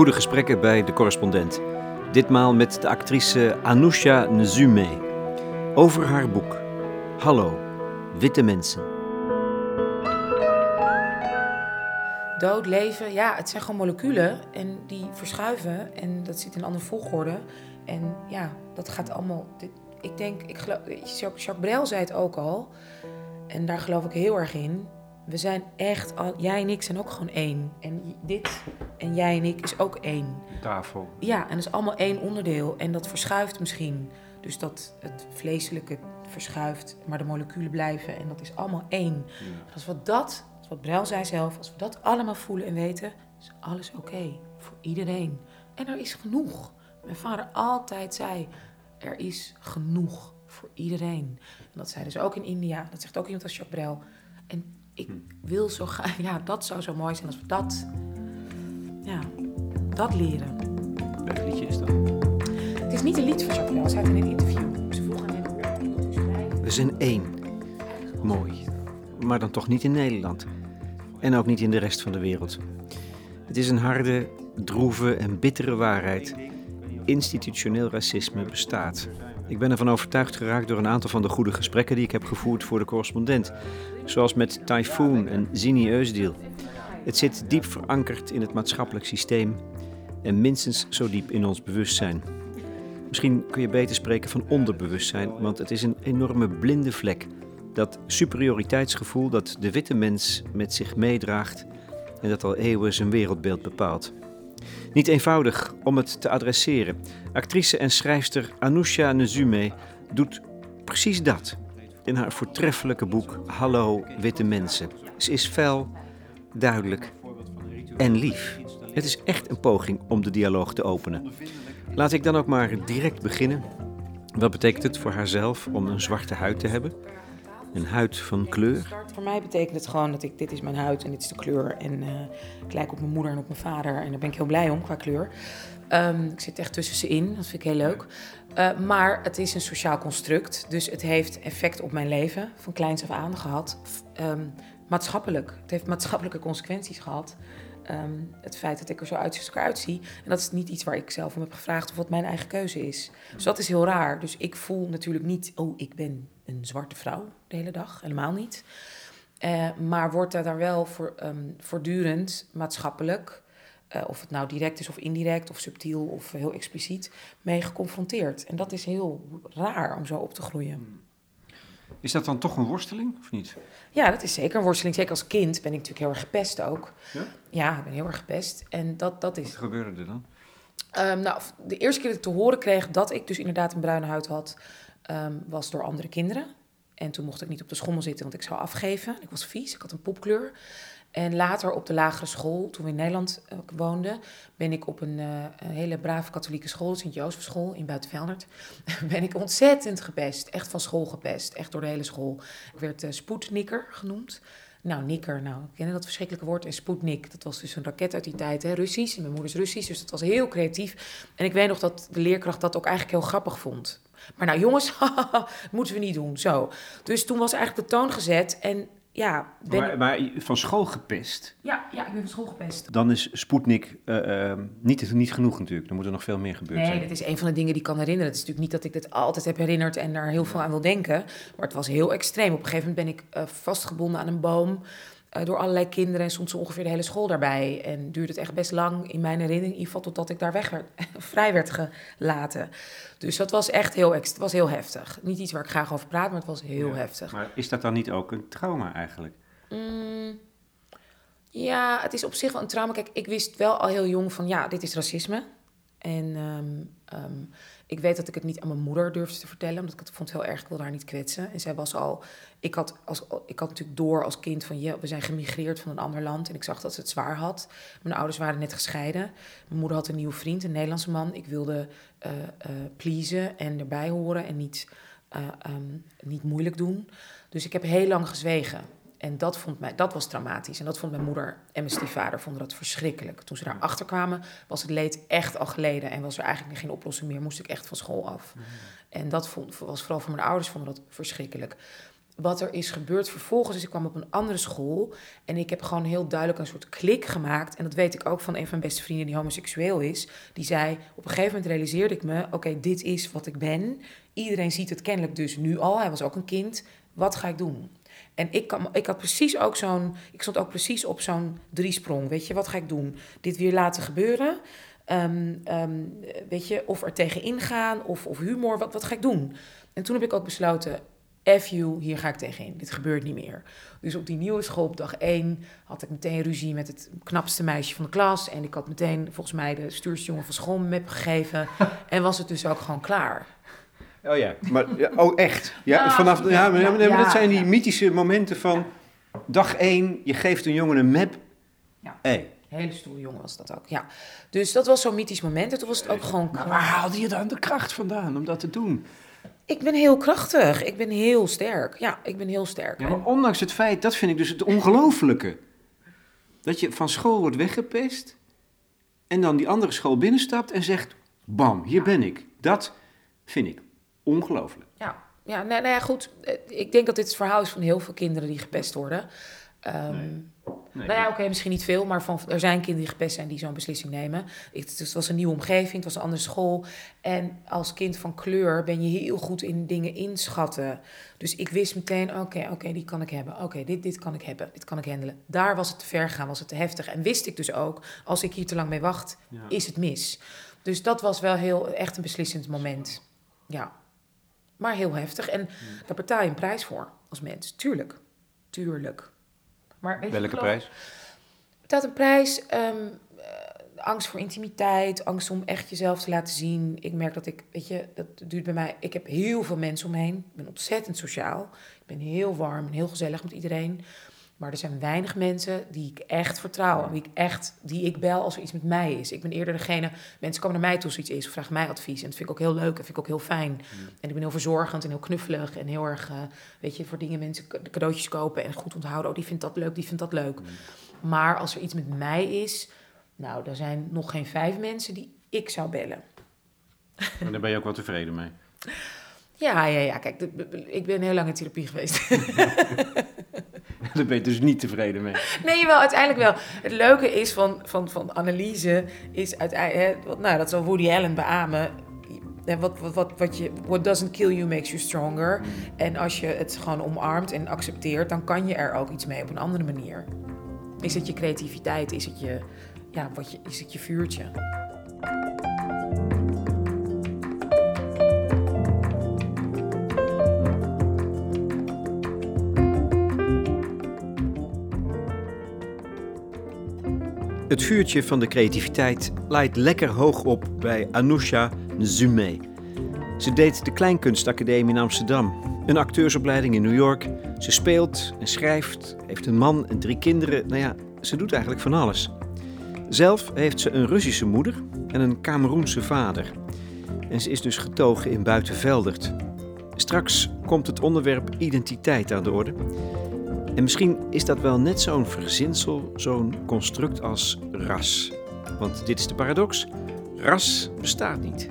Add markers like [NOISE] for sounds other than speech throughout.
Goede gesprekken bij de correspondent. Ditmaal met de actrice Anousha Nzume. Over haar boek Hallo, witte mensen. Dood, leven, ja, het zijn gewoon moleculen en die verschuiven en dat zit in een andere volgorde. En ja, dat gaat allemaal. ik denk, ik geloof, Jacques Brel zei het ook al, en daar geloof ik heel erg in. We zijn echt, al, jij en ik zijn ook gewoon één. En dit en jij en ik is ook één. Tafel. Ja, en dat is allemaal één onderdeel. En dat verschuift misschien. Dus dat het vleeselijke verschuift, maar de moleculen blijven. En dat is allemaal één. Als we dat, wat Brel zei zelf, als we dat allemaal voelen en weten, is alles oké. voor iedereen. En er is genoeg. Mijn vader altijd zei, er is genoeg voor iedereen. En dat zei dus ook in India. Dat zegt ook iemand als Jacques Brel. En ik wil zo graag, [LAUGHS] ja, dat zou zo mooi zijn als we dat, ja, dat leren. Welk liedje is dat? Het is niet een lied van Jacques Brel, zei het in een interview. Ze vroegen aan hem, hoe? We zijn één. Mooi. Maar dan toch niet in Nederland. En ook niet in de rest van de wereld. Het is een harde, droeve en bittere waarheid. Institutioneel racisme bestaat. Ik ben ervan overtuigd geraakt door een aantal van de goede gesprekken die ik heb gevoerd voor de correspondent. Zoals met Typhoon en Zini Eusdiel. Het zit diep verankerd in het maatschappelijk systeem en minstens zo diep in ons bewustzijn. Misschien kun je beter spreken van onderbewustzijn, want het is een enorme blinde vlek. Dat superioriteitsgevoel dat de witte mens met zich meedraagt en dat al eeuwen zijn wereldbeeld bepaalt. Niet eenvoudig om het te adresseren. Actrice en schrijfster Anousha Nzume doet precies dat in haar voortreffelijke boek Hallo Witte Mensen. Ze is fel, duidelijk en lief. Het is echt een poging om de dialoog te openen. Laat ik dan ook maar direct beginnen. Wat betekent het voor haarzelf om een zwarte huid te hebben? Een huid van kleur? Voor mij betekent het gewoon dat ik, dit is mijn huid en dit is de kleur. En eh, ik lijk op mijn moeder en op mijn vader. En daar ben ik heel blij om qua kleur. Ehm, ik zit echt tussen ze in, dat vind ik heel leuk. Eh, maar het is een sociaal construct, dus het heeft effect op mijn leven, van kleins af aan gehad. Ehm, maatschappelijk, het heeft maatschappelijke consequenties gehad. Ehm, het feit dat ik er zo uit, zoals ik eruit zie. En dat is niet iets waar ik zelf om heb gevraagd of wat mijn eigen keuze is. Dus dat is heel raar. Dus ik voel natuurlijk niet, oh, ik ben een zwarte vrouw de hele dag. Helemaal niet. Eh, maar wordt daar wel voor, ehm, voortdurend maatschappelijk, eh, of het nou direct is of indirect, of subtiel of heel expliciet, mee geconfronteerd. En dat is heel raar om zo op te groeien. Is dat dan toch een worsteling of niet? Ja, dat is zeker een worsteling. Zeker als kind ben ik natuurlijk heel erg gepest ook. Ja? Ja, ik ben heel erg gepest. En dat, dat is Wat gebeurde er dan? Ehm, nou, de eerste keer dat ik te horen kreeg dat ik dus inderdaad een bruine huid had, ehm, was door andere kinderen. En toen mocht ik niet op de schommel zitten, want ik zou afgeven. Ik was vies, ik had een popkleur. En later op de lagere school, toen we in Nederland eh, woonden, ben ik op een, eh, hele brave katholieke school, Sint-Jozefschool in Buitenveldert, [LAUGHS] ben ik ontzettend gepest. Echt van school gepest, echt door de hele school. Ik werd eh spoednikker genoemd. Nou, nikker, nou, ken je dat verschrikkelijke woord? En Sputnik, dat was dus een raket uit die tijd, hè, Russisch. En mijn moeder is Russisch, dus dat was heel creatief. En ik weet nog dat de leerkracht dat ook eigenlijk heel grappig vond. Maar nou, jongens, [LAUGHS] moeten we niet doen, zo. Dus toen was eigenlijk de toon gezet en ja... Ben... Maar, maar van school gepest, Ja, ja, ik ben van school gepest. dan is Sputnik eh, eh, niet, niet genoeg natuurlijk. Dan moet er nog veel meer gebeuren Nee, zijn. dat is een van de dingen die ik kan herinneren. Het is natuurlijk niet dat ik dit altijd heb herinnerd en daar heel veel aan wil denken. Maar het was heel extreem. Op een gegeven moment ben ik eh, vastgebonden aan een boom eh, door allerlei kinderen. En zo ongeveer de hele school daarbij. En duurde het echt best lang in mijn herinnering. In ieder geval totdat ik daar weg werd, [LAUGHS] vrij werd gelaten. Dus dat was echt heel, het was heel heftig. Niet iets waar ik graag over praat, maar het was heel Ja. heftig. Maar is dat dan niet ook een trauma eigenlijk? Mm, ja, het is op zich wel een trauma. Kijk, ik wist wel al heel jong van ja, dit is racisme. En ehm, ehm, ik weet dat ik het niet aan mijn moeder durfde te vertellen, omdat ik het vond heel erg, ik wilde haar niet kwetsen. En zij was al, ik had, als, ik had natuurlijk door als kind van ja, we zijn gemigreerd van een ander land. En ik zag dat ze het zwaar had. Mijn ouders waren net gescheiden. Mijn moeder had een nieuwe vriend, een Nederlandse man. Ik wilde eh pleasen en erbij horen en niet, eh, ehm, niet moeilijk doen. Dus ik heb heel lang gezwegen. En dat, vond mij, dat was traumatisch. En dat vond mijn moeder en mijn stiefvader vonden dat verschrikkelijk. Toen ze daarachter kwamen, was het leed echt al geleden. En was er eigenlijk geen oplossing meer. Moest ik echt van school af. En dat vond, was vooral voor mijn ouders vonden dat verschrikkelijk. wat er is gebeurd vervolgens is, ik kwam op een andere school en ik heb gewoon heel duidelijk een soort klik gemaakt. En dat weet ik ook van een van mijn beste vrienden die homoseksueel is. Die zei, op een gegeven moment realiseerde ik me, oké, dit is wat ik ben. Iedereen ziet het kennelijk dus nu al. Hij was ook een kind. Wat ga ik doen? En ik, kan, ik had precies ook zo'n, ik stond ook precies op zo'n driesprong. Weet je, wat ga ik doen? Dit weer laten gebeuren? Ehm, ehm, weet je, of er tegen ingaan of, of humor, wat, wat ga ik doen? En toen heb ik ook besloten, F you, hier ga ik tegenin. Dit gebeurt niet meer. Dus op die nieuwe school op dag 1 had ik meteen ruzie met het knapste meisje van de klas. En ik had meteen volgens mij de stuursjongen van school map gegeven. [LAUGHS] en was het dus ook gewoon klaar. Oh ja, maar oh echt? Ja, Nou, vanaf, ja, maar, ja, maar dat zijn die ja. mythische momenten van dag 1, je geeft een jongen een map. Ja. Hey. Hele stoere jongen was dat ook, ja. Dus dat was zo'n mythisch moment. En toen was het ook gewoon Maar waar haalde je dan de kracht vandaan om dat te doen? Ik ben heel krachtig. Ik ben heel sterk. Ja, ik ben heel sterk. Ja, maar ondanks het feit, dat vind ik dus het ongelofelijke. Dat je van school wordt weggepest en dan die andere school binnenstapt en zegt, bam, hier ben ik. Dat vind ik ongelooflijk. Ja, ja nou, nou ja, goed. Eh, Ik denk dat dit het verhaal is van heel veel kinderen die gepest worden. Ehm, Nee. Nou ja, oké, misschien niet veel, maar van, er zijn kinderen die gepest zijn die zo'n beslissing nemen. Ik, het was een nieuwe omgeving, het was een andere school. En als kind van kleur ben je heel goed in dingen inschatten. Dus ik wist meteen, oké, oké, die kan ik hebben. Oké, dit, dit kan ik hebben, dit kan ik handelen. Daar was het te ver gegaan, was het te heftig. En wist ik dus ook, als ik hier te lang mee wacht, Ja. is het mis. Dus dat was wel heel, echt een beslissend moment. Ja, maar heel heftig. En daar betaal je een prijs voor als mens. Tuurlijk, tuurlijk. Maar weet Welke prijs? betaalt een prijs. eh, angst voor intimiteit, angst om echt jezelf te laten zien. Ik merk dat ik, weet je, dat duurt bij mij. Ik heb heel veel mensen om me heen. Ik ben ontzettend sociaal. Ik ben heel warm en heel gezellig met iedereen. Maar er zijn weinig mensen die ik echt vertrouw. En die ik echt, die ik bel als er iets met mij is. Ik ben eerder degene, mensen komen naar mij toe als er iets is. Of vragen mij advies. En dat vind ik ook heel leuk en vind ik ook heel fijn. En ik ben heel verzorgend en heel knuffelig. En heel erg, eh, weet je, voor dingen mensen ca- cadeautjes kopen. En goed onthouden. Oh, die vindt dat leuk, die vindt dat leuk. Maar als er iets met mij is, nou, er zijn nog geen vijf mensen die ik zou bellen. En daar ben je ook wel tevreden mee. [LAUGHS] Ja, ja, ja. Kijk, ik ben heel lang in therapie geweest. [LAUGHS] [LAUGHS] daar ben je dus niet tevreden mee. nee, wel, uiteindelijk wel. Het leuke is van, van, van analyse, is uiteindelijk, hè, nou, dat zal Woody Allen beamen. En wat, wat, wat, wat je, what doesn't kill you makes you stronger. En als je het gewoon omarmt en accepteert, dan kan je er ook iets mee op een andere manier. Is het je creativiteit? Is het je, ja, wat je, is het je vuurtje? Het vuurtje van de creativiteit laait lekker hoog op bij Anousha Nzume. Ze deed de Kleinkunstacademie in Amsterdam, een acteursopleiding in New York. Ze speelt en schrijft, heeft een man en drie kinderen. Nou ja, ze doet eigenlijk van alles. Zelf heeft ze een Russische moeder en een Cameroense vader. En ze is dus getogen in Buitenveldert. Straks komt het onderwerp identiteit aan de orde. En misschien is dat wel net zo'n verzinsel, zo'n construct als ras. Want dit is de paradox: ras bestaat niet.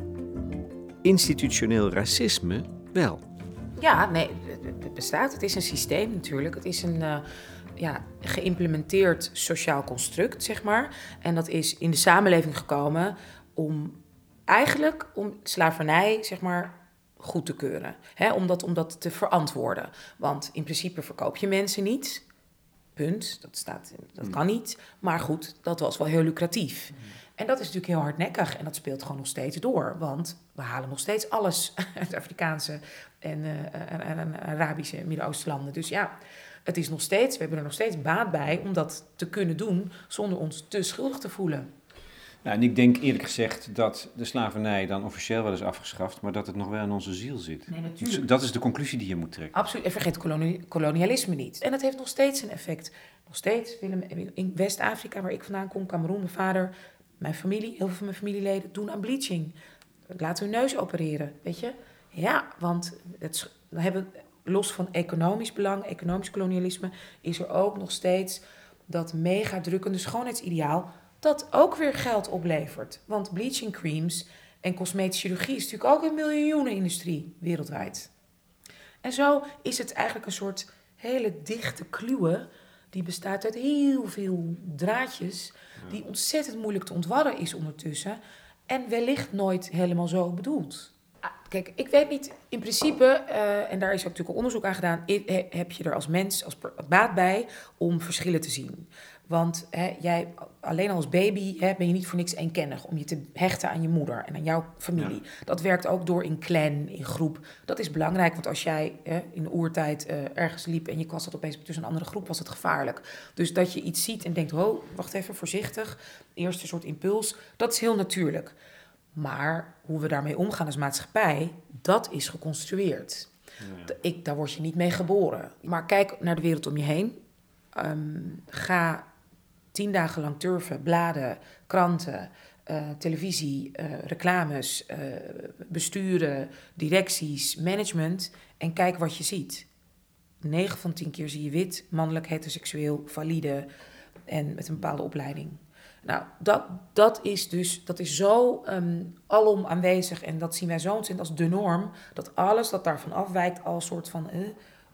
Institutioneel racisme wel. Ja, nee, het- bestaat. Het is een systeem natuurlijk. Het is een eh, ja, geïmplementeerd sociaal construct, zeg maar. En dat is in de samenleving gekomen om eigenlijk om slavernij, zeg maar, goed te keuren. Hè, om, dat, om dat te verantwoorden. Want in principe verkoop je mensen niet. Punt. Dat, staat, dat kan niet. Maar goed, dat was wel heel lucratief. En dat is natuurlijk heel hardnekkig. En dat speelt gewoon nog steeds door. Want we halen nog steeds alles [LAUGHS] uit Afrikaanse en, eh, en, Arabische en Midden-Oosten landen. Dus ja, het is nog steeds, we hebben er nog steeds baat bij om dat te kunnen doen zonder ons te schuldig te voelen. Nou, en ik denk eerlijk gezegd dat de slavernij dan officieel wel is afgeschaft, maar dat het nog wel in onze ziel zit. Nee, Dus dat is de conclusie die je moet trekken. Absoluut. En vergeet koloni- kolonialisme niet. En dat heeft nog steeds een effect. Nog steeds willen me- in West-Afrika, waar ik vandaan kom, Cameroen, mijn vader, mijn familie, heel veel van mijn familieleden doen aan bleaching. Laten hun neus opereren, weet je? Ja, want het, we hebben los van economisch belang, economisch kolonialisme, is er ook nog steeds dat mega drukkende schoonheidsideaal dat ook weer geld oplevert. Want bleaching creams en cosmetische chirurgie is natuurlijk ook een miljoenenindustrie wereldwijd. En zo is het eigenlijk een soort hele dichte kluwe. Die bestaat uit heel veel draadjes. Die ontzettend moeilijk te ontwarren is ondertussen. En wellicht nooit helemaal zo bedoeld. Ah, Kijk, ik weet niet, in principe, eh, en daar is ook natuurlijk onderzoek aan gedaan, heb je er als mens als baat bij om verschillen te zien. Want hè, jij, alleen als baby hè, ben je niet voor niks eenkennig om je te hechten aan je moeder en aan jouw familie. Dat werkt ook door in clan, in groep. Dat is belangrijk, want als jij hè, in de oertijd eh, ergens liep en je kwam dat opeens tussen een andere groep, was het gevaarlijk. Dus dat je iets ziet en denkt, oh, wacht even, voorzichtig. Eerste soort impuls, dat is heel natuurlijk. Maar hoe we daarmee omgaan als maatschappij, dat is geconstrueerd. Ik, daar word je niet mee geboren. Maar kijk naar de wereld om je heen. Ehm, ga tien dagen lang turven, bladen, kranten, eh, televisie, eh, reclames, eh, besturen, directies, management. En kijk wat je ziet. 9 van 10 keer zie je wit, mannelijk, heteroseksueel, valide en met een bepaalde opleiding. Nou, dat, dat is dus dat is zo ehm, alom aanwezig en dat zien wij zo ontzettend als de norm, dat alles dat daarvan afwijkt al soort van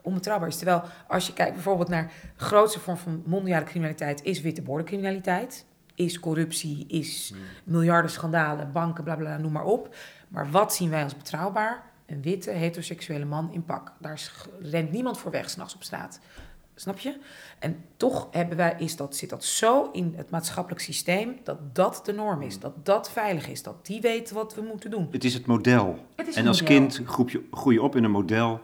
onbetrouwbaar is. Terwijl als je kijkt bijvoorbeeld naar de grootste vorm van mondiale criminaliteit is witte bordencriminaliteit, is corruptie, is miljarden schandalen, banken, bla bla, bla, noem maar op. Maar wat zien wij als betrouwbaar? Een witte heteroseksuele man in pak. Daar rent niemand voor weg s'nachts op straat. Snap je? En toch hebben wij, is dat, zit dat zo in het maatschappelijk systeem dat dat de norm is. Dat dat veilig is. Dat die weten wat we moeten doen. Het is het model. Het is en als kind groep je, groei je op in een model.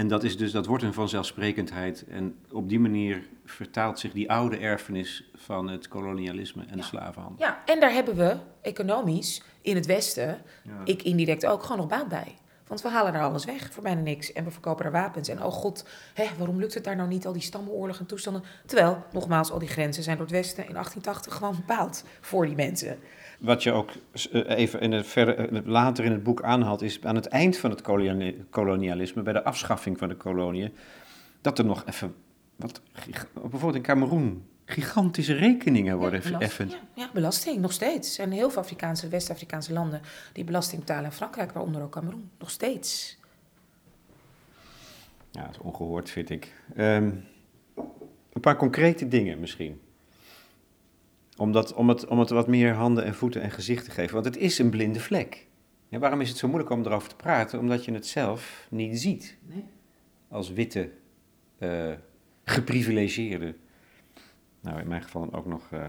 En dat, is dus, dat wordt een vanzelfsprekendheid. En op die manier vertaalt zich die oude erfenis van het kolonialisme en de slavenhandel. Ja, en daar hebben we economisch in het Westen, Ja. ik indirect ook, gewoon nog baat bij. Want we halen daar alles weg voor bijna niks. En we verkopen daar wapens. En oh god, hè, waarom lukt het daar nou niet, al die stammenoorlogen en toestanden? Terwijl, nogmaals, al die grenzen zijn door het Westen in 1880 gewoon bepaald voor die mensen. Wat je ook eh, even in het verder, eh, later in het boek aanhaalt, is aan het eind van het koloni- kolonialisme, bij de afschaffing van de koloniën, dat er nog even, wat, bijvoorbeeld in Cameroen, gigantische rekeningen worden Ja, belasting. Ja, ja, belasting, nog steeds. Er zijn heel veel Afrikaanse, West-Afrikaanse landen die belasting betalen in Frankrijk, waaronder ook Cameroen. Nog steeds. Ja, dat is ongehoord, vind ik. Ehm, een paar concrete dingen misschien. Om, dat, om, het, om het wat meer handen en voeten en gezicht te geven. Want het is een blinde vlek. Ja, waarom is het zo moeilijk om erover te praten? Omdat je het zelf niet ziet. Nee. Als witte, eh, geprivilegeerde, nou in mijn geval ook nog eh,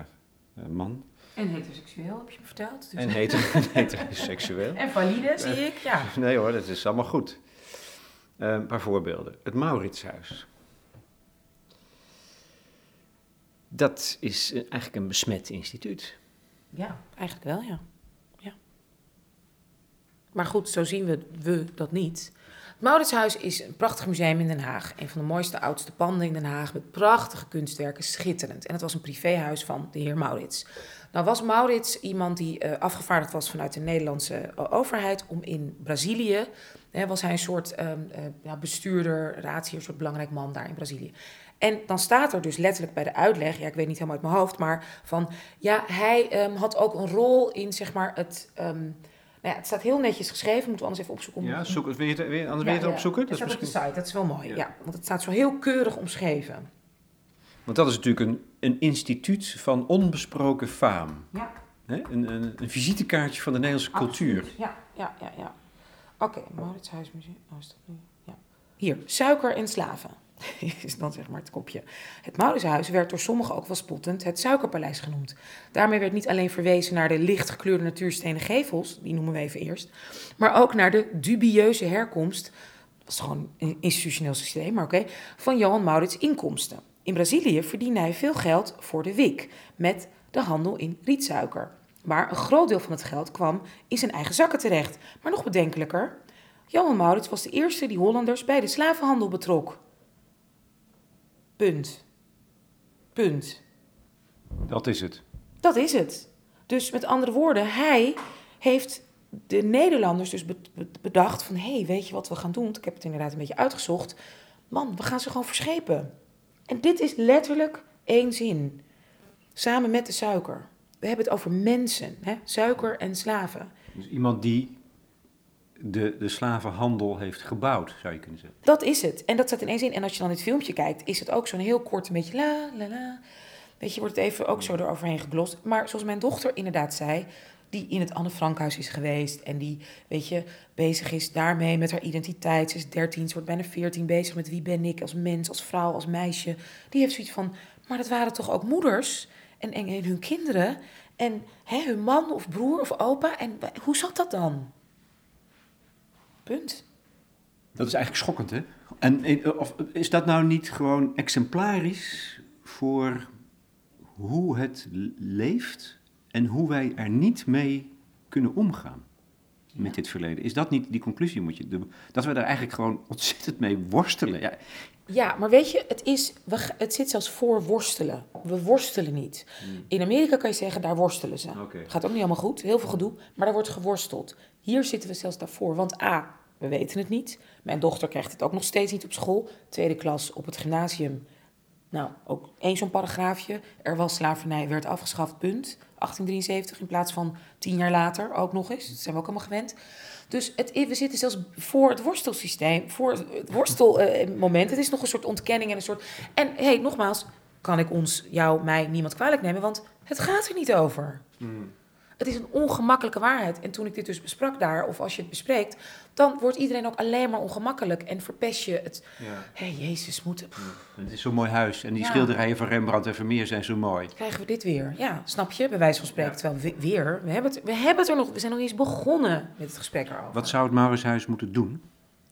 man. En heteroseksueel, heb je me verteld. Dus- En heter, [LAUGHS] heteroseksueel. en valide, zie ik, ja. [LAUGHS] Nee hoor, dat is allemaal goed. Eh, een paar voorbeelden. Het Mauritshuis. Dat is eigenlijk een besmet instituut. Ja, eigenlijk wel, ja. ja. Maar goed, zo zien we, we dat niet. Het Mauritshuis is een prachtig museum in Den Haag. Een van de mooiste, oudste panden in Den Haag. Met prachtige kunstwerken, schitterend. En het was een privéhuis van de heer Maurits. Nou was Maurits iemand die eh, afgevaardigd was vanuit de Nederlandse eh, overheid... om in Brazilië, hè, was hij een soort ehm, eh, bestuurder, raadsheer... een soort belangrijk man daar in Brazilië. En dan staat er dus letterlijk bij de uitleg, ja, ik weet niet helemaal uit mijn hoofd, maar van ja, hij ehm, had ook een rol in zeg maar het. ehm, nou ja, het staat heel netjes geschreven, moeten we anders even opzoeken. Ja, zoek het, wil je het, wil je- anders Ja, wil je het ja. opzoeken? Dat is staat op de misschien... site, dat is wel mooi. Ja. Ja. want het staat zo heel keurig omschreven. Want dat is natuurlijk een, een instituut van onbesproken faam. Ja? Een, een, een visitekaartje van de Nederlandse cultuur. Ja, ja, ja. ja. Oké, Mauritshuismuseum. Oh, is dat nu? Ja. Hier, suiker en slaven. [LAUGHS] is dan zeg maar het kopje. Het Mauritshuis werd door sommigen ook wel spottend het Suikerpaleis genoemd. Daarmee werd niet alleen verwezen naar de licht gekleurde natuurstenen gevels, die noemen we even eerst, maar ook naar de dubieuze herkomst, dat is gewoon een institutioneel systeem, maar oké, van Johan Maurits inkomsten. In Brazilië verdiende hij veel geld voor de WIC met de handel in rietsuiker. Maar een groot deel van het geld kwam in zijn eigen zakken terecht. Maar nog bedenkelijker, Johan Maurits was de eerste die Hollanders bij de slavenhandel betrok. Punt. Punt. Dat is het. Dat is het. Dus met andere woorden, hij heeft de Nederlanders dus be- be- bedacht van... hé, hey, weet je wat we gaan doen? Want Ik heb het inderdaad een beetje uitgezocht. Man, we gaan ze gewoon verschepen. En dit is letterlijk één zin. Samen met de suiker. We hebben het over mensen, hè? suiker en slaven. Dus iemand die de, de slavenhandel heeft gebouwd, zou je kunnen zeggen. Dat is het. En dat zat ineens in. En als je dan het filmpje kijkt, is het ook zo'n heel kort een beetje la, la, la. Weet je, wordt het even ook zo eroverheen geglost. Maar zoals mijn dochter inderdaad zei, die in het Anne Frankhuis is geweest. En die, weet je, bezig is daarmee met haar identiteit. Ze is 13, ze wordt bijna 14 bezig met wie ben ik als mens, als vrouw, als meisje. Die heeft zoiets van, maar dat waren toch ook moeders en, en, en hun kinderen en hè, hun man of broer of opa. En hoe zat dat dan? Punt. Dat is eigenlijk schokkend, hè? En eh, of, is dat nou niet gewoon exemplarisch voor hoe het leeft en hoe wij er niet mee kunnen omgaan met dit verleden? Is dat niet die conclusie? Moet je, dat we daar eigenlijk gewoon ontzettend mee worstelen. Ja, ja, maar weet je, het, is, we, het zit zelfs voor worstelen. We worstelen niet. Hmm. In Amerika kan je zeggen, daar worstelen ze. Gaat ook niet allemaal goed, heel veel gedoe, maar daar wordt geworsteld. Hier zitten we zelfs daarvoor, want A, we weten het niet. Mijn dochter krijgt het ook nog steeds niet op school. Tweede klas op het gymnasium. Nou, ook één zo'n paragraafje. Er was slavernij, werd afgeschaft, punt. 1873 in plaats van tien jaar later ook nog eens. Dat zijn we ook allemaal gewend. Dus het, we zitten zelfs voor het worstelsysteem, voor het worstelmoment. het is nog een soort ontkenning en een soort. En hey, nogmaals, kan ik ons, jou, mij, niemand kwalijk nemen, want het gaat er niet over. Hmm. Het is een ongemakkelijke waarheid. En toen ik dit dus besprak daar, of als je het bespreekt, dan wordt iedereen ook alleen maar ongemakkelijk en verpest je het. Ja. Hé, hey, Jezus, moet. Het is zo'n mooi huis en die schilderijen van Rembrandt en Vermeer zijn zo mooi. Krijgen we dit weer? Ja, snap je? Bij wijze van spreken. Terwijl we, weer, we hebben, het, we hebben het er nog, we zijn nog eens begonnen met het gesprek erover. Wat zou het Mauritshuis moeten doen?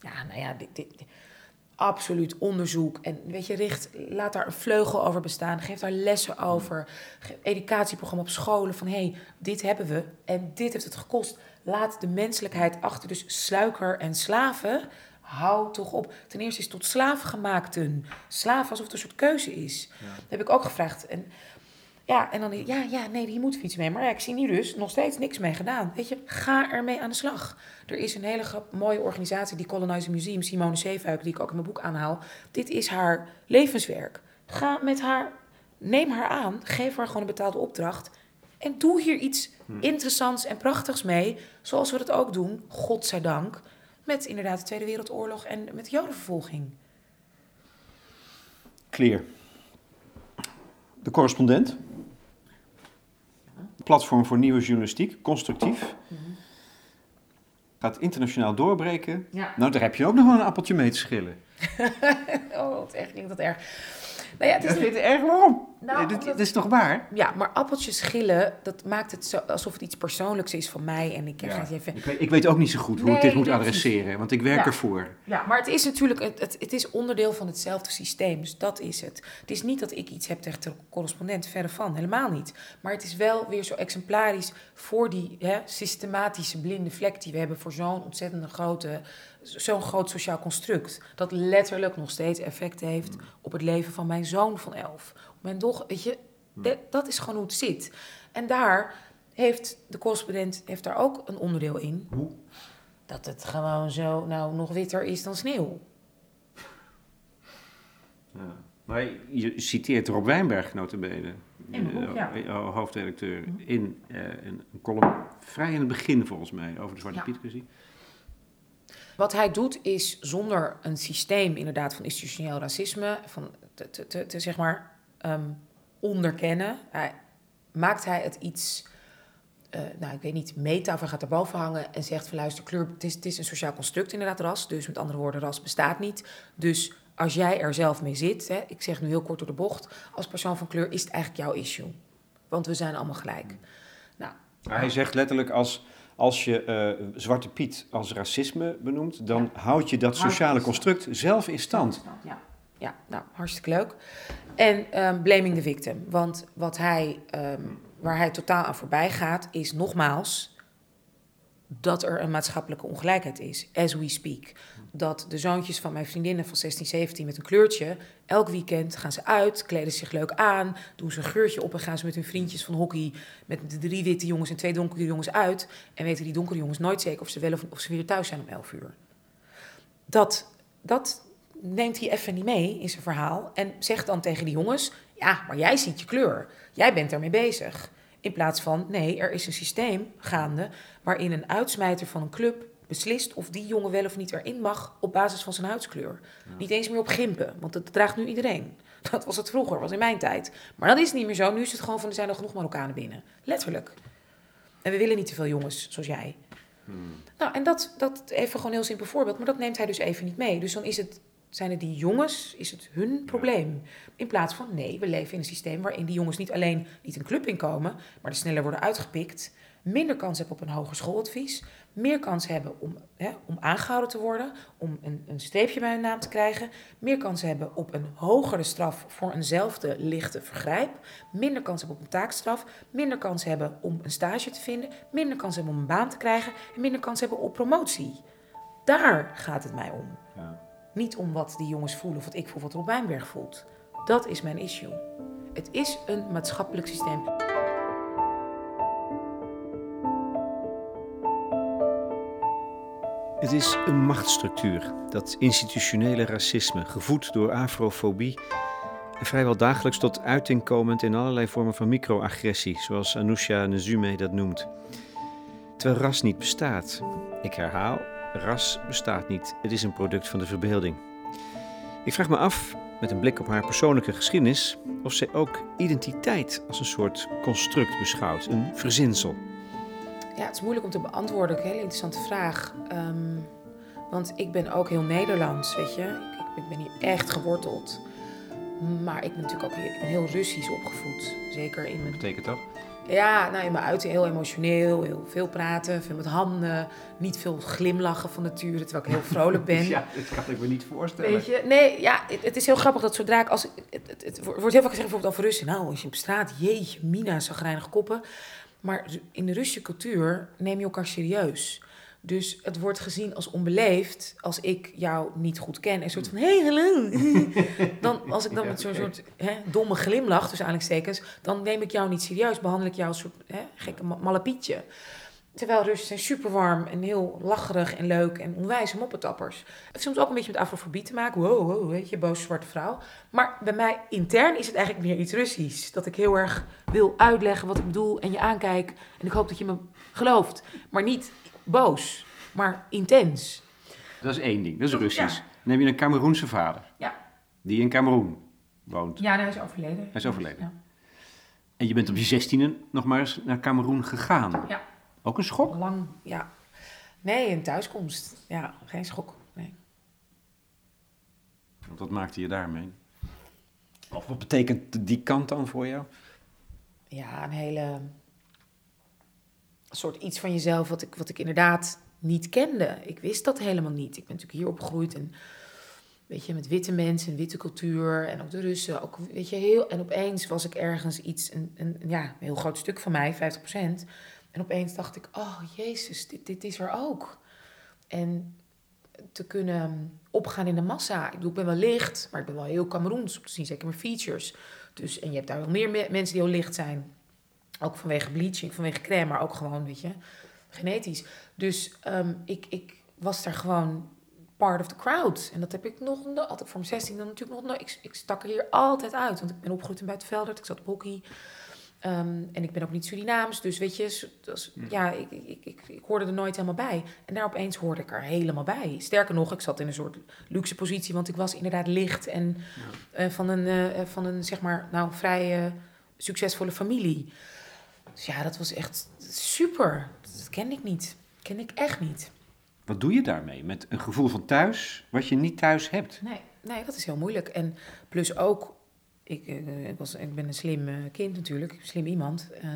Ja, nou ja, dit, dit, absoluut onderzoek. En weet je, richt, laat daar een vleugel over bestaan. Geef daar lessen over. educatieprogramma op scholen. Van hé, hey, dit hebben we en dit heeft het gekost. Laat de menselijkheid achter. Dus sluiker en slaven. Hou toch op. Ten eerste is tot slaaf gemaakt een slaaf alsof het een soort keuze is. Dat heb ik ook gevraagd. En ja, en dan, ja, ja, nee, hier moet iets mee. Maar ja, ik zie nu dus nog steeds niks mee gedaan. Weet je, ga ermee aan de slag. Er is een hele mooie organisatie, die Colonizer Museum, Simone Zeefuik, die ik ook in mijn boek aanhaal. Dit is haar levenswerk. Ga met haar, neem haar aan, geef haar gewoon een betaalde opdracht. En doe hier iets hm. interessants en prachtigs mee, zoals we dat ook doen, godzijdank, met inderdaad de Tweede Wereldoorlog en met de Jodenvervolging. Clear. De correspondent platform voor nieuwe journalistiek, constructief. Gaat internationaal doorbreken. Nou, daar heb je ook nog wel een appeltje mee te schillen. [LAUGHS] oh, wat echt klinkt dat erg. Nou ja, het is niet... erg waarom? Nou, dit, is toch waar? Ja, maar appeltjes schillen, dat maakt het zo alsof het iets persoonlijks is van mij. En ik, ja. even... ik, weet, ik weet ook niet zo goed hoe ik dit moet adresseren, want ik werk ja. ervoor. Ja, maar het is natuurlijk, het, het, het, is onderdeel van hetzelfde systeem. Dus dat is het. Het is niet dat ik iets heb tegen de correspondent, verre van, helemaal niet. Maar het is wel weer zo exemplarisch voor die hè, systematische blinde vlek die we hebben voor zo'n ontzettende grote zo'n groot sociaal construct. Dat letterlijk nog steeds effect heeft op het leven van mijn zoon van elf. Mijn dochter, weet je, dat is gewoon hoe het zit. En daar heeft de correspondent heeft daar ook een onderdeel in. Hoe? Dat het gewoon zo, nou, nog witter is dan sneeuw. Ja. Maar je citeert Rob Wijnberg, notabene, boek, eh, ja. uh, hoofdredacteur, mhm. in uh, een column vrij in het begin volgens mij, over de Zwarte ja. Wat hij doet is zonder een systeem inderdaad van institutioneel racisme, van te, te, te, zeg maar um, onderkennen, maakt hij het iets, uh, nou ik weet niet, meta of gaat erboven hangen en zegt van luister, kleur, het is, het is een sociaal construct inderdaad ras, dus met andere woorden, ras bestaat niet. Dus als jij er zelf mee zit, hè, ik zeg nu heel kort door de bocht, als persoon van kleur is het eigenlijk jouw issue. Want we zijn allemaal gelijk. Nou, hij zegt letterlijk als als je uh, Zwarte Piet als racisme benoemt, dan houd je dat sociale construct zelf in stand. Ja, ja nou, hartstikke leuk. En um, blaming the victim. Want wat hij, um, waar hij totaal aan voorbij gaat, is nogmaals dat er een maatschappelijke ongelijkheid is, as we speak. Dat de zoontjes van mijn vriendinnen van 16, 17 met een kleurtje, elk weekend gaan ze uit, kleden zich leuk aan, doen ze een geurtje op en gaan ze met hun vriendjes van hockey, met de drie witte jongens en twee donkere jongens uit. En weten die donkere jongens nooit zeker of ze wel of, of ze weer thuis zijn om 11 uur. Dat, dat neemt hij even niet mee in zijn verhaal en zegt dan tegen die jongens: Ja, maar jij ziet je kleur, jij bent ermee bezig. In plaats van, nee, er is een systeem gaande waarin een uitsmijter van een club beslist of die jongen wel of niet erin mag op basis van zijn huidskleur. Niet eens meer op gimpen, want dat draagt nu iedereen. [LAUGHS] Dat was het vroeger, was in mijn tijd. Maar dat is niet meer zo. Nu is het gewoon van er zijn er genoeg Marokkanen binnen. Letterlijk. En we willen niet te veel jongens zoals jij. Nou, en dat, dat even gewoon een heel simpel voorbeeld, maar dat neemt hij dus even niet mee. Dus dan is het, zijn het die jongens, is het hun probleem. In plaats van, nee, we leven in een systeem waarin die jongens niet alleen niet een club inkomen, maar er sneller worden uitgepikt, minder kans hebben op een hoger schooladvies, meer kans hebben om, hè, om aangehouden te worden, om een, een streepje bij hun naam te krijgen, meer kans hebben op een hogere straf voor eenzelfde lichte vergrijp, minder kans hebben op een taakstraf, minder kans hebben om een stage te vinden, minder kans hebben om een baan te krijgen en minder kans hebben op promotie. Daar gaat het mij om. Ja. Niet om wat die jongens voelen of wat ik voel, wat Rob Wijnberg voelt. Dat is mijn issue. Het is een maatschappelijk systeem. Het is een machtsstructuur, dat institutionele racisme, gevoed door afrofobie en vrijwel dagelijks tot uiting komend in allerlei vormen van microagressie, zoals Anousha Nezume dat noemt. Terwijl ras niet bestaat. Ik herhaal, ras bestaat niet. Het is een product van de verbeelding. Ik vraag me af, met een blik op haar persoonlijke geschiedenis, of zij ook identiteit als een soort construct beschouwt, een verzinsel. Ja, het is moeilijk om te beantwoorden. Een hele interessante vraag. Ehm, want ik ben ook heel Nederlands, weet je. Ik, ik ben hier echt geworteld. Maar ik ben natuurlijk ook heel, ik ben heel Russisch opgevoed. Zeker in mijn... Betekent dat? Ja, nou, in mijn uiten heel emotioneel. Heel veel praten, veel met handen. Niet veel glimlachen van nature, terwijl ik heel vrolijk ben. [LAUGHS] Ja, dat kan ik me niet voorstellen. Weet je, nee, ja, het, het is heel grappig dat zodra ik als. Het, het, het wordt heel vaak gezegd bijvoorbeeld over Russen. Nou, als je op straat, jeetje, Mina, zagrijnige koppen. Maar in de Russische cultuur neem je elkaar serieus. Dus het wordt gezien als onbeleefd als ik jou niet goed ken. Een soort van, hey, hallo. [LAUGHS] dan, als ik dan met zo'n soort hè, domme glimlach, tussen aanhalingstekens... dan neem ik jou niet serieus, behandel ik jou als een soort hè, gekke ma- mallepietje. Terwijl Russen zijn super warm en heel lacherig en leuk en onwijs moppetappers. Het heeft soms ook een beetje met afrofobie te maken. Wow, wow, weet je, boze zwarte vrouw. Maar bij mij intern is het eigenlijk meer iets Russisch. Dat ik heel erg wil uitleggen wat ik bedoel en je aankijk. En ik hoop dat je me gelooft. Maar niet boos, maar intens. Dat is één ding, dat is Russisch. ja. Dan heb je een Cameroense vader, Ja, die in Cameroen woont. ja hij is overleden. Hij is overleden. Ja. En je bent op je zestiende nog maar eens naar Cameroen gegaan. Ja. Ook een schok? Lang, ja. Nee, een thuiskomst. Ja, geen schok. Nee. Want wat maakte je daarmee? Of wat betekent die kant dan voor jou? ja, een hele soort iets van jezelf wat ik, wat ik inderdaad niet kende. Ik wist dat helemaal niet. Ik ben natuurlijk hier opgegroeid en weet je, met witte mensen en witte cultuur en ook de Russen. Ook, weet je, heel, en opeens was ik ergens iets, een, een, ja, een heel groot stuk van mij, 50%. En opeens dacht ik, oh jezus, dit, dit is er ook. En te kunnen opgaan in de massa. Ik bedoel, ik ben wel licht, maar ik ben wel heel Cameroens te zien, zeker mijn features. Dus, en je hebt daar wel meer me- mensen die heel licht zijn. Ook vanwege bleaching, vanwege crème, maar ook gewoon, weet je, genetisch. Dus ehm, ik, ik was daar gewoon part of the crowd. En dat heb ik nog, no- had voor mijn 16 dan natuurlijk nog nooit. Ik, ik stak er hier altijd uit, want ik ben opgegroeid in Buitenveldert. Ik zat op hockey. Ehm, en ik ben ook niet Surinaams, dus weet je, dat is- ja, ik, ik, ik, ik hoorde er nooit helemaal bij. En daar opeens hoorde ik er helemaal bij. Sterker nog, ik zat in een soort luxe positie, want ik was inderdaad licht en eh, van, een, eh, van een, zeg maar, nou, vrij eh, succesvolle familie. Dus ja, dat was echt super. Dat kende ik niet. Kende ik echt niet. Wat doe je daarmee? Met een gevoel van thuis, wat je niet thuis hebt. Nee, nee, dat is heel moeilijk. En plus ook, ik, eh, ik, was, ik ben een slim eh, kind natuurlijk, slim iemand. Eh,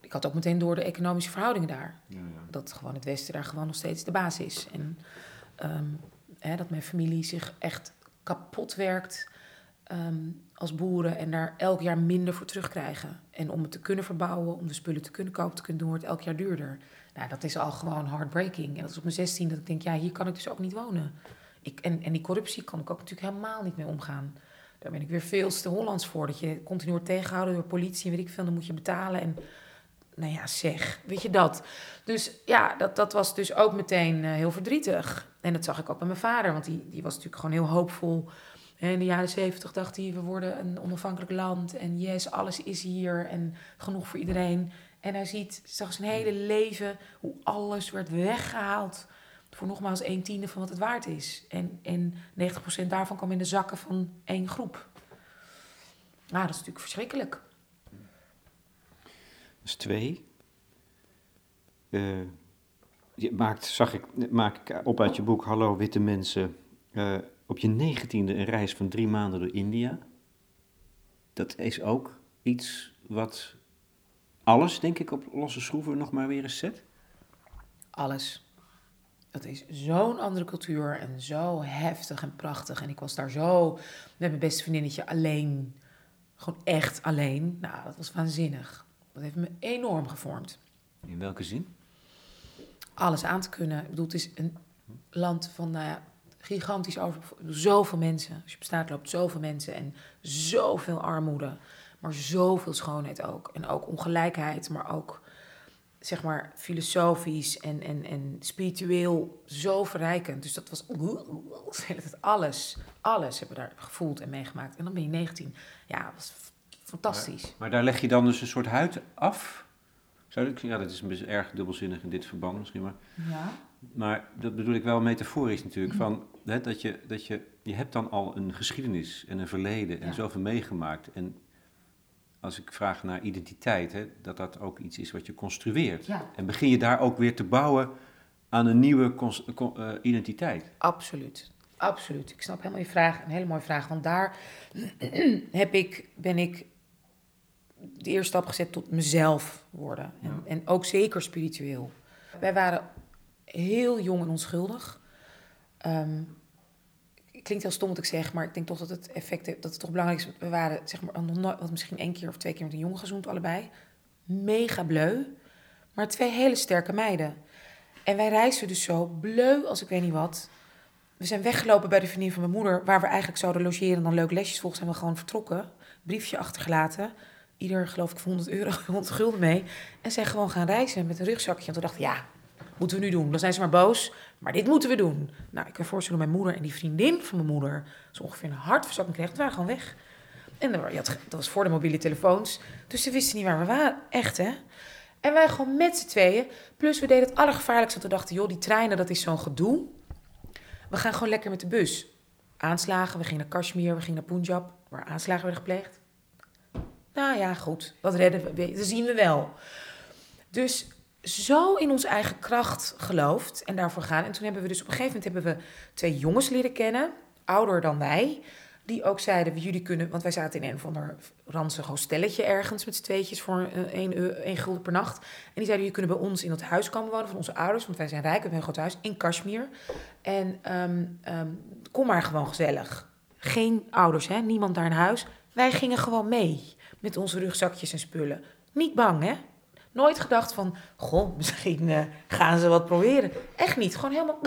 ik had ook meteen door de economische verhoudingen daar. Dat gewoon het Westen daar gewoon nog steeds de baas is. En ehm, hè, dat mijn familie zich echt kapot werkt ehm, als boeren en daar elk jaar minder voor terugkrijgen. En om het te kunnen verbouwen, om de spullen te kunnen kopen, te kunnen doen, wordt het elk jaar duurder. Nou, dat is al gewoon heartbreaking. En dat is op mijn 16 dat ik denk, ja, hier kan ik dus ook niet wonen. Ik, en, en die corruptie kan ik ook natuurlijk helemaal niet mee omgaan. Daar ben ik weer veel te Hollands voor. Dat je continu wordt tegengehouden door politie en weet ik veel. Dan moet je betalen. En nou ja, zeg, weet je dat. Dus ja, dat, dat was dus ook meteen eh, heel verdrietig. En dat zag ik ook bij mijn vader. Want die, die was natuurlijk gewoon heel hoopvol. En in de jaren zeventig dacht hij, we worden een onafhankelijk land. En yes, alles is hier en genoeg voor iedereen. En hij ziet, zag zijn hele leven hoe alles werd weggehaald voor nogmaals een tiende van wat het waard is. En, en 90% daarvan kwam in de zakken van één groep. Nou, dat is natuurlijk verschrikkelijk. Dat is twee. Eh, je maakt, zag ik, maak ik op uit je boek Hallo Witte Mensen. eh, op je negentiende een reis van drie maanden door India. Dat is ook iets wat alles, denk ik, op losse schroeven nog maar weer eens zet. Alles. Het is zo'n andere cultuur en zo heftig en prachtig. En ik was daar zo met mijn beste vriendinnetje alleen. Gewoon echt alleen. Nou, dat was waanzinnig. Dat heeft me enorm gevormd. In welke zin? Alles aan te kunnen. Ik bedoel, het is een land van nou ja, gigantisch over... Zoveel mensen. Als je op straat loopt, zoveel mensen. En zoveel armoede. Maar zoveel schoonheid ook. En ook ongelijkheid, maar ook zeg maar filosofisch en, en, en spiritueel zo verrijkend. Dus dat was [LAUGHS] alles. Alles hebben we daar gevoeld en meegemaakt. En dan ben je 19. Ja, dat was fantastisch. Maar daar leg je dan dus een soort huid af? Zou ik, ja, dat is een beetje erg dubbelzinnig in dit verband misschien, maar... Ja. Maar dat bedoel ik wel metaforisch natuurlijk. Van, hè, dat je, dat je, je hebt dan al een geschiedenis en een verleden en Ja. zoveel meegemaakt. En als ik vraag naar identiteit, hè, dat dat ook iets is wat je construeert. Ja. En begin je daar ook weer te bouwen aan een nieuwe eh, identiteit. Absoluut. Absoluut. Ik snap helemaal je vraag. Een hele mooie vraag. Want daar [CLEARS THROAT] heb ik, ben ik de eerste stap gezet tot mezelf worden. En, en ook zeker spiritueel. Wij waren heel jong en onschuldig. Ehm, klinkt heel stom wat ik zeg, maar ik denk toch dat het effect dat het toch belangrijk is. We waren zeg maar wat misschien één keer of twee keer met een jongen gezoend, allebei. Mega bleu, maar twee hele sterke meiden. En wij reisden dus zo bleu als ik weet niet wat. We zijn weggelopen bij de vriendin van mijn moeder, waar we eigenlijk zouden logeren en dan leuk lesjes volgen, zijn we gewoon vertrokken. Briefje achtergelaten. Ieder geloof ik voor 100 euro, [LAUGHS] 100 gulden mee. En zijn gewoon gaan reizen met een rugzakje. En toen dacht ik, ja, moeten we nu doen? Dan zijn ze maar boos, maar dit moeten we doen. Nou, ik kan voorstellen, mijn moeder en die vriendin van mijn moeder... zo ongeveer een hartverzakking kreeg, we waren gewoon weg. En dat was voor de mobiele telefoons. Dus ze wisten niet waar we waren. Echt, hè? En wij gewoon met z'n tweeën. Plus we deden het allergevaarlijkste. Want we dachten, joh, die treinen, dat is zo'n gedoe. We gaan gewoon lekker met de bus. Aanslagen, we gingen naar Kashmir, we gingen naar Punjab... waar aanslagen werden gepleegd. Nou ja, goed, dat redden we, dat zien we wel. Dus zo in onze eigen kracht geloofd en daarvoor gaan. En toen hebben we dus op een gegeven moment hebben we twee jongens leren kennen, ouder dan wij, die ook zeiden, jullie kunnen, want wij zaten in een of ander ranzig hostelletje ergens met z'n tweetjes voor eh, één, eu- één gulden per nacht. En die zeiden, jullie kunnen bij ons in dat huis komen wonen van onze ouders, want wij zijn rijk, we hebben een groot huis in Kashmir. En ehm, ehm, kom maar gewoon gezellig. Geen ouders, hè? niemand daar in huis. Wij gingen gewoon mee met onze rugzakjes en spullen. Niet bang, hè? Nooit gedacht van, goh, misschien eh, gaan ze wat proberen. Echt niet. Gewoon helemaal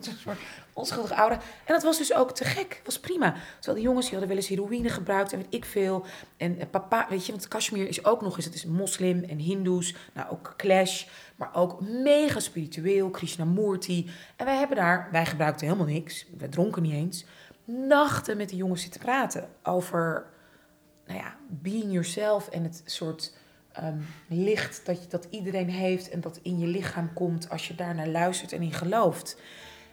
zo'n soort onschuldig ouder. En dat was dus ook te gek. was prima. Terwijl die jongens die hadden wel eens heroïne gebruikt en weet ik veel. En eh, papa, weet je, want Kashmir is ook nog eens, het is moslim en hindoes. Nou, ook clash, maar ook mega spiritueel, Krishnamurti. En wij hebben daar, wij gebruikten helemaal niks. We dronken niet eens. Nachten met die jongens zitten praten over nou ja, being yourself en het soort ehm, licht dat, je, dat iedereen heeft en dat in je lichaam komt als je daarnaar luistert en in gelooft.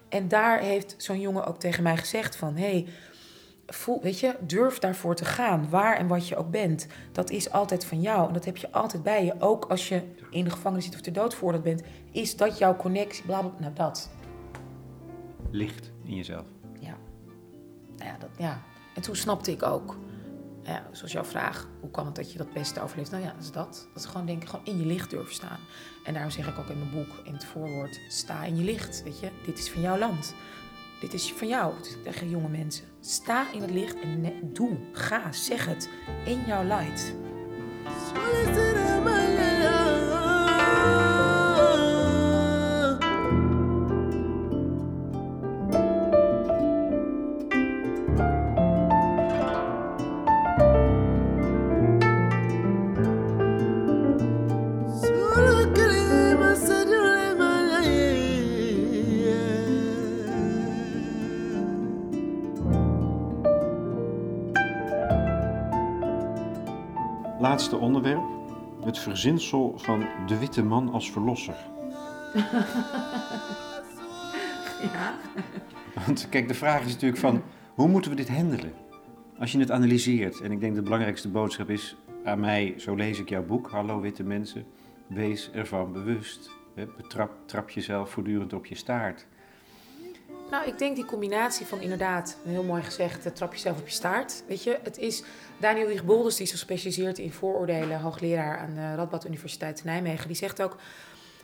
En daar heeft zo'n jongen ook tegen mij gezegd van, hey, voel, weet je, durf daarvoor te gaan, waar en wat je ook bent. Dat is altijd van jou en dat heb je altijd bij je. Ook als je in de gevangenis zit of ter dood veroordeeld bent, is dat jouw connectie, bla bla, nou dat. Licht in jezelf. Ja. Nou ja, dat, ja. En toen snapte ik ook, ja, zoals jouw vraag, hoe kan het dat je dat beste overleeft? Nou ja, dat is dat. Dat is gewoon denken, gewoon in je licht durven staan. En daarom zeg ik ook in mijn boek, in het voorwoord, sta in je licht, weet je. Dit is van jouw land. Dit is van jou, tegen jonge mensen. Sta in het licht en doe, ga, zeg het, in jouw light. Laatste onderwerp. Het verzinsel van de witte man als verlosser. [LAUGHS] Ja. Want kijk, de vraag is natuurlijk van, hoe moeten we dit handelen? Als je het analyseert, en ik denk de belangrijkste boodschap is aan mij, zo lees ik jouw boek, Hallo Witte Mensen, wees ervan bewust. Hè, betrap, trap jezelf voortdurend op je staart. Nou, ik denk die combinatie van inderdaad, heel mooi gezegd, trap jezelf op je staart. Weet je, het is Daniel Wiegbolders, die zich specialiseert in vooroordelen, hoogleraar aan de Radboud Universiteit Nijmegen, die zegt ook,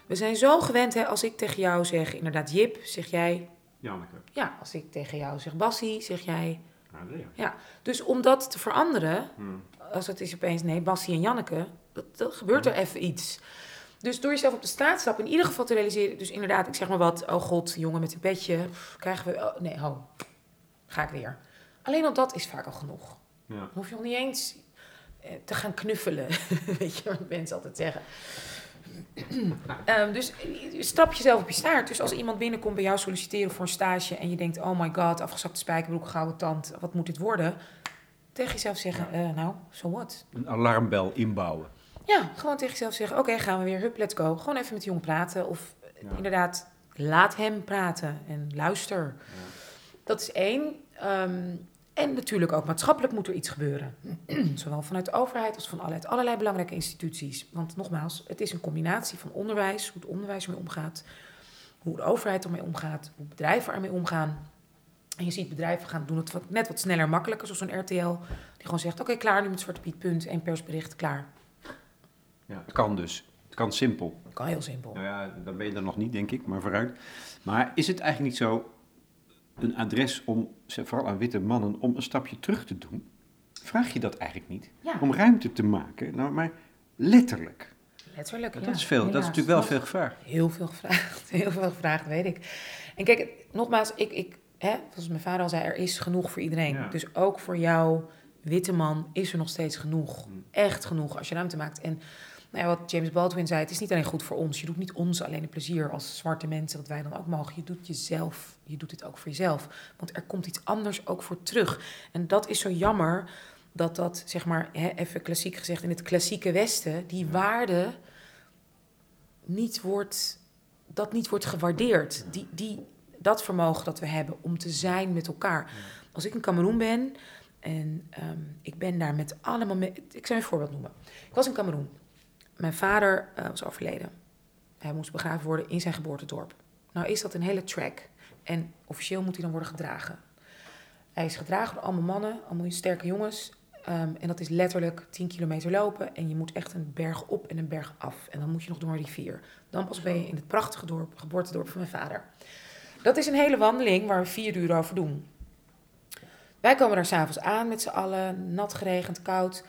we zijn zo gewend, hè, als ik tegen jou zeg, inderdaad Jip, zeg jij... Janneke. Ja, als ik tegen jou zeg Bassie, zeg jij... Andrea. Ja, dus om dat te veranderen, Hmm. als het is opeens nee, Bassie en Janneke, dat, dat gebeurt er even iets. Dus door jezelf op de straat te stappen, in ieder geval te realiseren, dus inderdaad, ik zeg maar wat, oh god, jongen met een petje, pff, krijgen we, oh, nee, ho, ga ik weer. Alleen al dat is vaak al genoeg. Ja. Dan hoef je nog niet eens eh, te gaan knuffelen, [LAUGHS] weet je wat mensen altijd zeggen. [CLEARS THROAT] Ehm, dus eh, stap jezelf op je staart. Dus als iemand binnenkomt bij jou solliciteren voor een stage en je denkt, oh my god, afgezakte spijkerbroek, gouden tand, wat moet dit worden? Tegen jezelf zeggen, eh, nou, so what? Een alarmbel inbouwen. Ja, gewoon tegen jezelf zeggen: Oké, gaan we weer, hup, let's go. Gewoon even met die jongen praten. Of Ja. inderdaad, laat hem praten en luister. Dat is één. Ehm, en natuurlijk ook maatschappelijk moet er iets gebeuren. [CLEARS THROAT] Zowel vanuit de overheid als vanuit allerlei belangrijke instituties. Want nogmaals, het is een combinatie van onderwijs, hoe het onderwijs ermee omgaat, hoe de overheid ermee omgaat, hoe bedrijven ermee omgaan. En je ziet bedrijven gaan doen het wat, net wat sneller en makkelijker, zoals zo'n RTL, die gewoon zegt: Oké, klaar nu met Zwarte Piet, punt, één persbericht, klaar. Ja. Het kan dus. Het kan simpel. Kan heel simpel. Nou ja, dan ben je er nog niet, denk ik, maar vooruit. Maar is het eigenlijk niet zo een adres om, vooral aan witte mannen, om een stapje terug te doen? Vraag je dat eigenlijk niet? Ja. Om ruimte te maken, nou, maar letterlijk. Letterlijk, ja. dat is veel, dat is natuurlijk wel veel gevraagd. Heel veel gevraagd. [LAUGHS] Heel veel gevraagd, weet ik. En kijk, nogmaals, ik, ik, hè, zoals mijn vader al zei, er is genoeg voor iedereen. Ja. Dus ook voor jou, witte man, is er nog steeds genoeg. Mm. Echt genoeg, als je ruimte maakt. En nou ja, wat James Baldwin zei, het is niet alleen goed voor ons. Je doet niet ons alleen een plezier als zwarte mensen, dat wij dan ook mogen. Je doet jezelf, je doet dit ook voor jezelf. Want er komt iets anders ook voor terug. En dat is zo jammer dat dat, zeg maar, hè, even klassiek gezegd, in het klassieke Westen, die waarde niet wordt, dat niet wordt gewaardeerd. Die, die, dat vermogen dat we hebben om te zijn met elkaar. Als ik in Cameroen ben en ehm, ik ben daar met allemaal... me- ik zal je een voorbeeld noemen. Ik was in Cameroen. Mijn vader eh, was overleden. Hij moest begraven worden in zijn geboortedorp. Nou is dat een hele track. En officieel moet hij dan worden gedragen. Hij is gedragen door allemaal mannen, allemaal sterke jongens. Ehm, en dat is letterlijk 10 kilometer lopen. En je moet echt een berg op en een berg af. En dan moet je nog door een rivier. Dan pas ben je in het prachtige dorp, geboortedorp van mijn vader. Dat is een hele wandeling waar we vier uur over doen. Wij komen daar s'avonds aan met z'n allen, nat geregend, koud.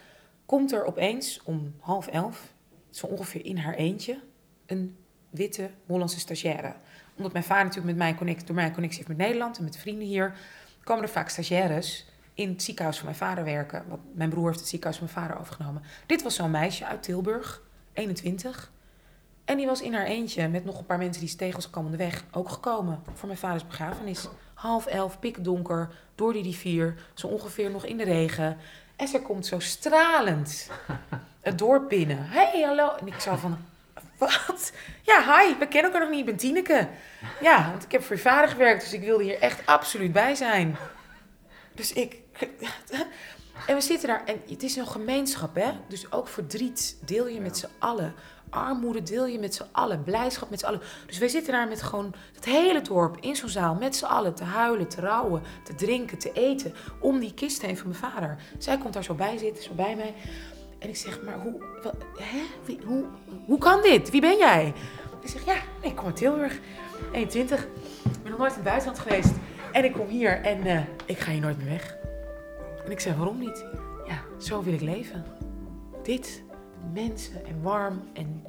Komt er opeens om half elf, zo ongeveer in haar eentje, een witte Hollandse stagiaire. Omdat mijn vader natuurlijk met mijn connectie, door mijn connectie heeft met Nederland en met vrienden hier, komen er vaak stagiaires in het ziekenhuis van mijn vader werken. Want mijn broer heeft het ziekenhuis van mijn vader overgenomen. Dit was zo'n meisje uit Tilburg, 21. En die was in haar eentje met nog een paar mensen die ze tegen onderweg ook gekomen voor mijn vaders begrafenis. Half elf, pikdonker, door die rivier, zo ongeveer nog in de regen. En ze komt zo stralend het dorp binnen. Hey, hallo. En ik zou van, wat? Ja, hi, we kennen elkaar nog niet, ik ben Tineke. Ja, want ik heb voor je vader gewerkt, dus ik wilde hier echt absoluut bij zijn. Dus ik... [LAUGHS] En we zitten daar, en het is een gemeenschap, hè? Dus ook verdriet deel je met z'n allen. Armoede deel je met z'n allen. Blijdschap met z'n allen. Dus wij zitten daar met gewoon het hele dorp in zo'n zaal met z'n allen te huilen, te rouwen, te drinken, te eten. Om die kist heen van mijn vader. Zij komt daar zo bij zitten, zo bij mij. En ik zeg, maar hoe, hè? Hoe, hoe kan dit? Wie ben jij? Ik zeg, ja, ik kom uit Tilburg, 21. Ik ben nog nooit in het buitenland geweest. En ik kom hier en eh, ik ga hier nooit meer weg. En ik zei, waarom niet? Ja, zo wil ik leven. Dit, mensen en warm en...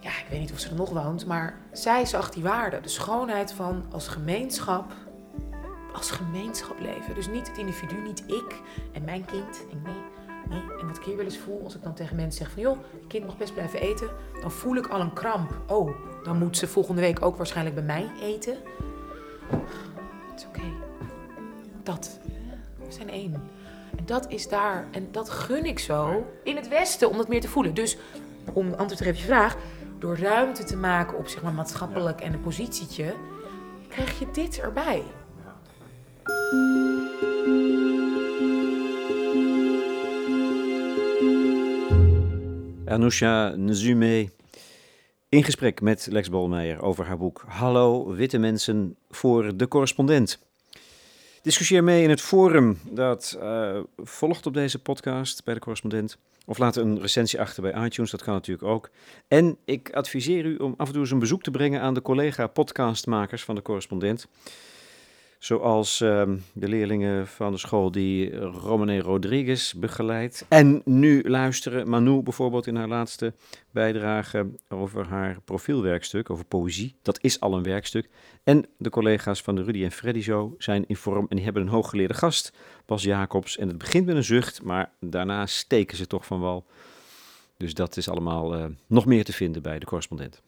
Ja, ik weet niet of ze er nog woont, maar zij zag die waarde. De schoonheid van als gemeenschap, als gemeenschap leven. Dus niet het individu, niet ik en mijn kind. En nee. En wat ik hier wel eens voel, als ik dan tegen mensen zeg van... joh, je kind mag best blijven eten. Dan voel ik al een kramp. Oh, dan moet ze volgende week ook waarschijnlijk bij mij eten. Het is oké. Dat. We zijn één. En dat is daar. En dat gun ik zo in het Westen om dat meer te voelen. Dus om antwoord te geven op je vraag. door ruimte te maken op zeg maar, maatschappelijk en een positietje, krijg je dit erbij. Anousha Nzume in gesprek met Lex Bolmeijer over haar boek Hallo Witte Mensen voor de Correspondent. Discussieer mee in het forum dat uh, volgt op deze podcast bij de Correspondent. Of laat een recensie achter bij iTunes, dat kan natuurlijk ook. En ik adviseer u om af en toe eens een bezoek te brengen aan de collega-podcastmakers van de Correspondent. Zoals uh, de leerlingen van de school die Romane Rodriguez begeleidt. En nu luisteren Manu bijvoorbeeld in haar laatste bijdrage over haar profielwerkstuk, over poëzie. Dat is al een werkstuk. En de collega's van de Rudy en Freddy Show zijn in vorm en die hebben een hooggeleerde gast, Bas Jacobs. En het begint met een zucht, maar daarna steken ze toch van wal. Dus dat is allemaal uh, nog meer te vinden bij de correspondent.